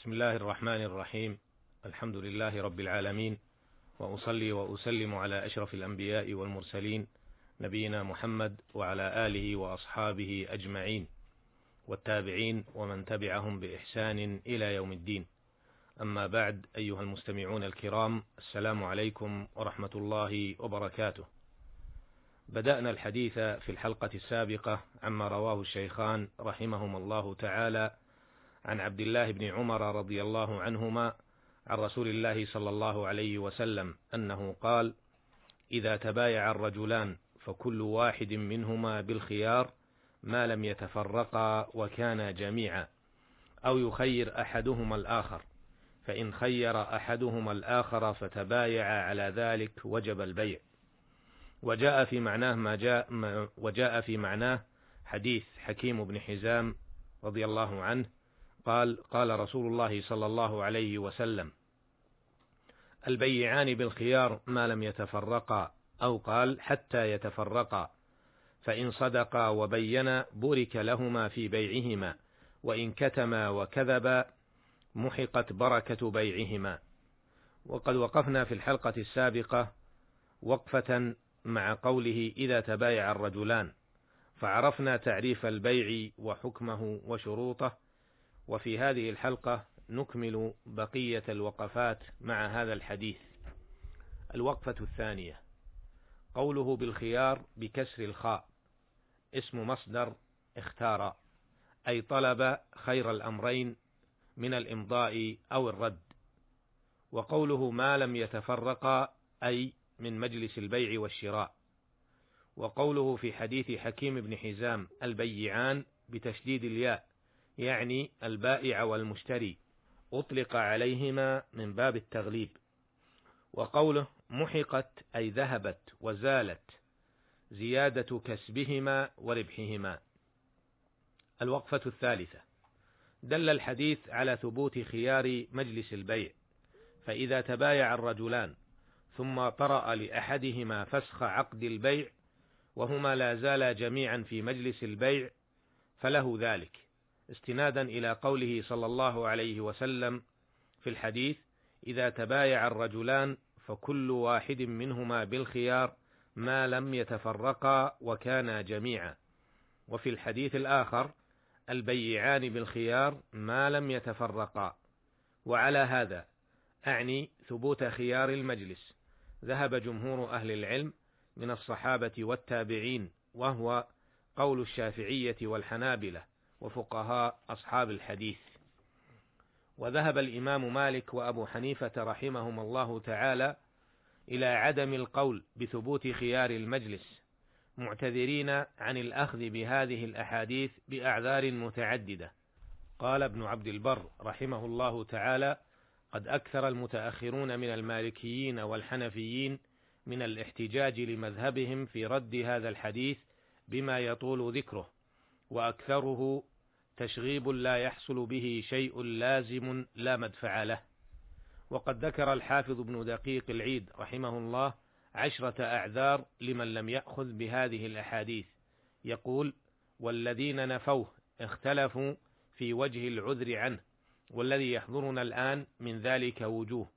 بسم الله الرحمن الرحيم. الحمد لله رب العالمين وأصلي وأسلم على أشرف الأنبياء والمرسلين نبينا محمد وعلى آله وأصحابه أجمعين والتابعين ومن تبعهم بإحسان إلى يوم الدين. أما بعد أيها المستمعون الكرام السلام عليكم ورحمة الله وبركاته. بدأنا الحديث في الحلقة السابقة عما رواه الشيخان رحمهما الله تعالى عن عبد الله بن عمر رضي الله عنهما عن رسول الله صلى الله عليه وسلم أنه قال إذا تبايع الرجلان فكل واحد منهما بالخيار ما لم يتفرقا وكانا جميعا أو يخير أحدهما الآخر فإن خير أحدهما الآخر فتبايع على ذلك وجب البيع. وجاء في معناه ما جاء وجاء في معناه حديث حكيم بن حزام رضي الله عنه قال قال رسول الله صلى الله عليه وسلم البيعان بالخيار ما لم يتفرقا أو قال حتى يتفرقا فإن صدقا وبينا بورك لهما في بيعهما وإن كتما وكذبا محقت بركة بيعهما. وقد وقفنا في الحلقة السابقة وقفة مع قوله إذا تبايع الرجلان فعرفنا تعريف البيع وحكمه وشروطه وفي هذه الحلقة نكمل بقية الوقفات مع هذا الحديث. الوقفة الثانية. قوله بالخيار بكسر الخاء. اسم مصدر اختار أي طلب خير الأمرين من الإمضاء أو الرد. وقوله ما لم يتفرقا أي من مجلس البيع والشراء. وقوله في حديث حكيم بن حزام البيعان بتشديد الياء. يعني البائع والمشتري أطلق عليهما من باب التغليب. وقوله محقت أي ذهبت وزالت زيادة كسبهما وربحهما. الوقفة الثالثة. دل الحديث على ثبوت خيار مجلس البيع. فإذا تبايع الرجلان ثم طرأ لأحدهما فسخ عقد البيع وهما لا زالا جميعا في مجلس البيع فله ذلك. استنادا إلى قوله صلى الله عليه وسلم في الحديث إذا تبايع الرجلان فكل واحد منهما بالخيار ما لم يتفرقا وكانا جميعا. وفي الحديث الآخر البيعان بالخيار ما لم يتفرقا. وعلى هذا أعني ثبوت خيار المجلس. ذهب جمهور أهل العلم من الصحابة والتابعين وهو قول الشافعية والحنابلة. وفقهاء أصحاب الحديث. وذهب الإمام مالك وأبو حنيفة رحمهما الله تعالى إلى عدم القول بثبوت خيار المجلس معتذرين عن الأخذ بهذه الأحاديث بأعذار متعددة. قال ابن عبد البر رحمه الله تعالى قد أكثر المتأخرون من المالكيين والحنفيين من الاحتجاج لمذهبهم في رد هذا الحديث بما يطول ذكره وأكثره تشغيب لا يحصل به شيء لازم لا مدفع له. وقد ذكر الحافظ ابن دقيق العيد رحمه الله عشرة أعذار لمن لم يأخذ بهذه الأحاديث. يقول والذين نفوه اختلفوا في وجه العذر عنه والذي يحضرنا الآن من ذلك وجوه.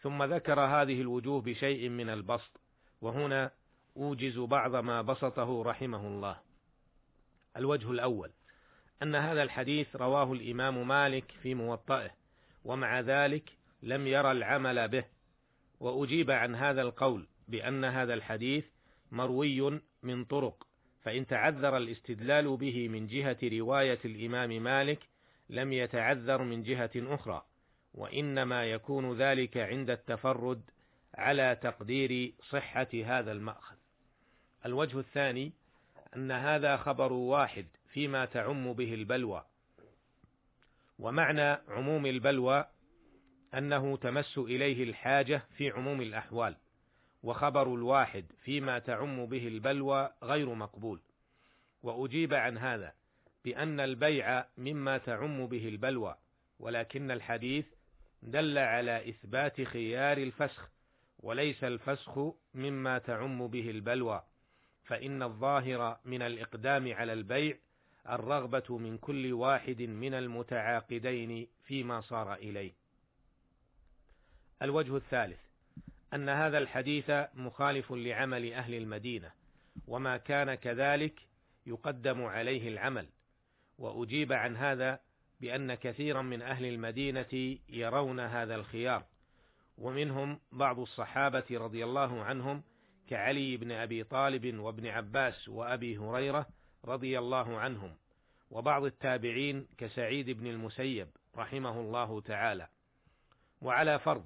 ثم ذكر هذه الوجوه بشيء من البسط وهنا أوجز بعض ما بسطه رحمه الله. الوجه الأول أن هذا الحديث رواه الإمام مالك في موطئه ومع ذلك لم يرى العمل به. وأجيب عن هذا القول بأن هذا الحديث مروي من طرق فإن تعذر الاستدلال به من جهة رواية الإمام مالك لم يتعذر من جهة أخرى وإنما يكون ذلك عند التفرد على تقدير صحة هذا المأخذ. الوجه الثاني أن هذا خبر واحد فيما تعم به البلوى. ومعنى عموم البلوى أنه تمس إليه الحاجة في عموم الأحوال وخبر الواحد فيما تعم به البلوى غير مقبول. وأجيب عن هذا بأن البيع مما تعم به البلوى ولكن الحديث دل على إثبات خيار الفسخ وليس الفسخ مما تعم به البلوى. فإن الظاهر من الإقدام على البيع الرغبة من كل واحد من المتعاقدين فيما صار إليه. الوجه الثالث أن هذا الحديث مخالف لعمل أهل المدينة، وما كان كذلك يقدم عليه العمل، وأجيب عن هذا بأن كثيرا من أهل المدينة يرون هذا الخيار، ومنهم بعض الصحابة رضي الله عنهم كعلي بن أبي طالب وابن عباس وأبي هريرة رضي الله عنهم وبعض التابعين كسعيد بن المسيب رحمه الله تعالى. وعلى فرض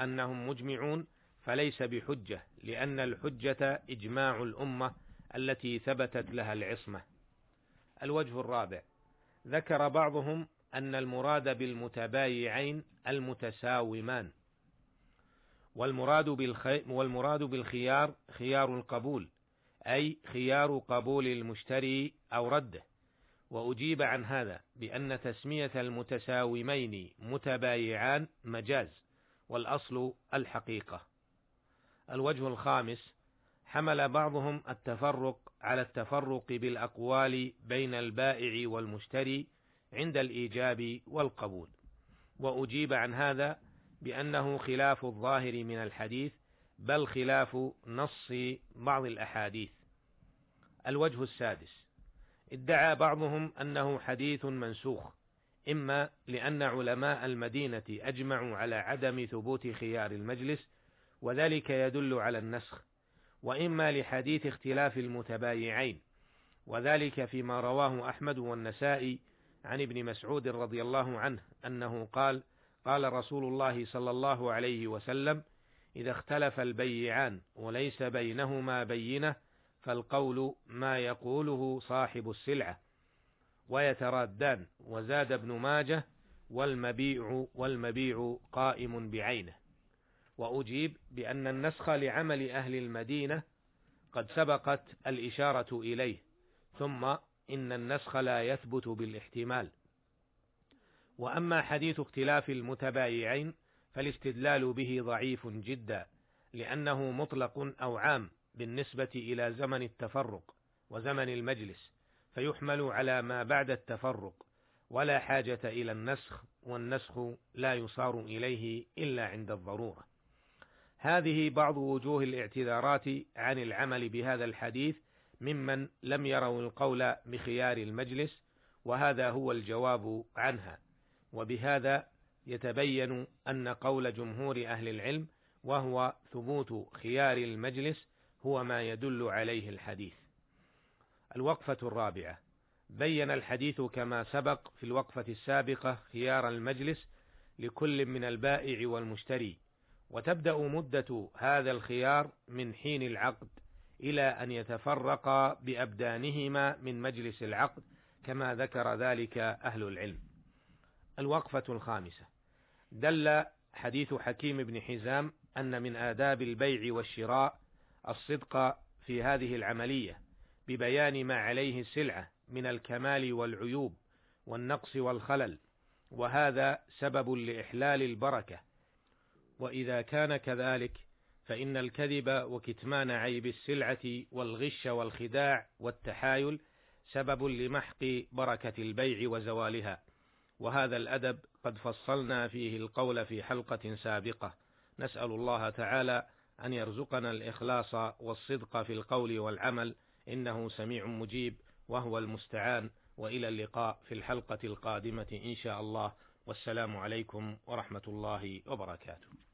أنهم مجمعون فليس بحجة لأن الحجة إجماع الأمة التي ثبتت لها العصمة. الوجه الرابع ذكر بعضهم أن المراد بالمتبايعين المتساومان. والمراد والمراد بالخيار خيار القبول أي خيار قبول المشتري أو رده. وأجيب عن هذا بأن تسمية المتساومين متبايعان مجاز والأصل الحقيقة. الوجه الخامس حمل بعضهم التفرق على التفرق بالأقوال بين البائع والمشتري عند الإيجاب والقبول. وأجيب عن هذا بأنه خلاف الظاهر من الحديث بل خلاف نص بعض الأحاديث. الوجه السادس. ادعى بعضهم أنه حديث منسوخ إما لأن علماء المدينة أجمعوا على عدم ثبوت خيار المجلس وذلك يدل على النسخ وإما لحديث اختلاف المتبايعين. وذلك فيما رواه أحمد والنسائي عن ابن مسعود رضي الله عنه أنه قال قال رسول الله صلى الله عليه وسلم إذا اختلف البيعان وليس بينهما بينة فالقول ما يقوله صاحب السلعة ويترادان وزاد ابن ماجه والمبيع والمبيع قائم بعينه. وأجيب بأن النسخ لعمل أهل المدينة قد سبقت الإشارة إليه ثم إن النسخ لا يثبت بالإحتمال. وأما حديث اختلاف المتبايعين فالاستدلال به ضعيف جدا لأنه مطلق أو عام بالنسبة إلى زمن التفرق وزمن المجلس فيحمل على ما بعد التفرق ولا حاجة إلى النسخ والنسخ لا يصار إليه إلا عند الضرورة. هذه بعض وجوه الاعتذارات عن العمل بهذا الحديث ممن لم يروا القول بخيار المجلس وهذا هو الجواب عنها وبهذا يتبين أن قول جمهور أهل العلم وهو ثبوت خيار المجلس هو ما يدل عليه الحديث. الوقفة الرابعة بين الحديث كما سبق في الوقفة السابقة خيار المجلس لكل من البائع والمشتري، وتبدأ مدة هذا الخيار من حين العقد إلى أن يتفرقا بأبدانهما من مجلس العقد كما ذكر ذلك أهل العلم. الوقفة الخامسة. دل حديث حكيم بن حزام أن من آداب البيع والشراء الصدق في هذه العملية ببيان ما عليه السلعة من الكمال والعيوب والنقص والخلل وهذا سبب لإحلال البركة. وإذا كان كذلك فإن الكذب وكتمان عيب السلعة والغش والخداع والتحايل سبب لمحق بركة البيع وزوالها. وهذا الأدب قد فصلنا فيه القول في حلقة سابقة. نسأل الله تعالى أن يرزقنا الإخلاص والصدق في القول والعمل. إنه سميع مجيب وهو المستعان. وإلى اللقاء في الحلقة القادمة إن شاء الله. والسلام عليكم ورحمة الله وبركاته.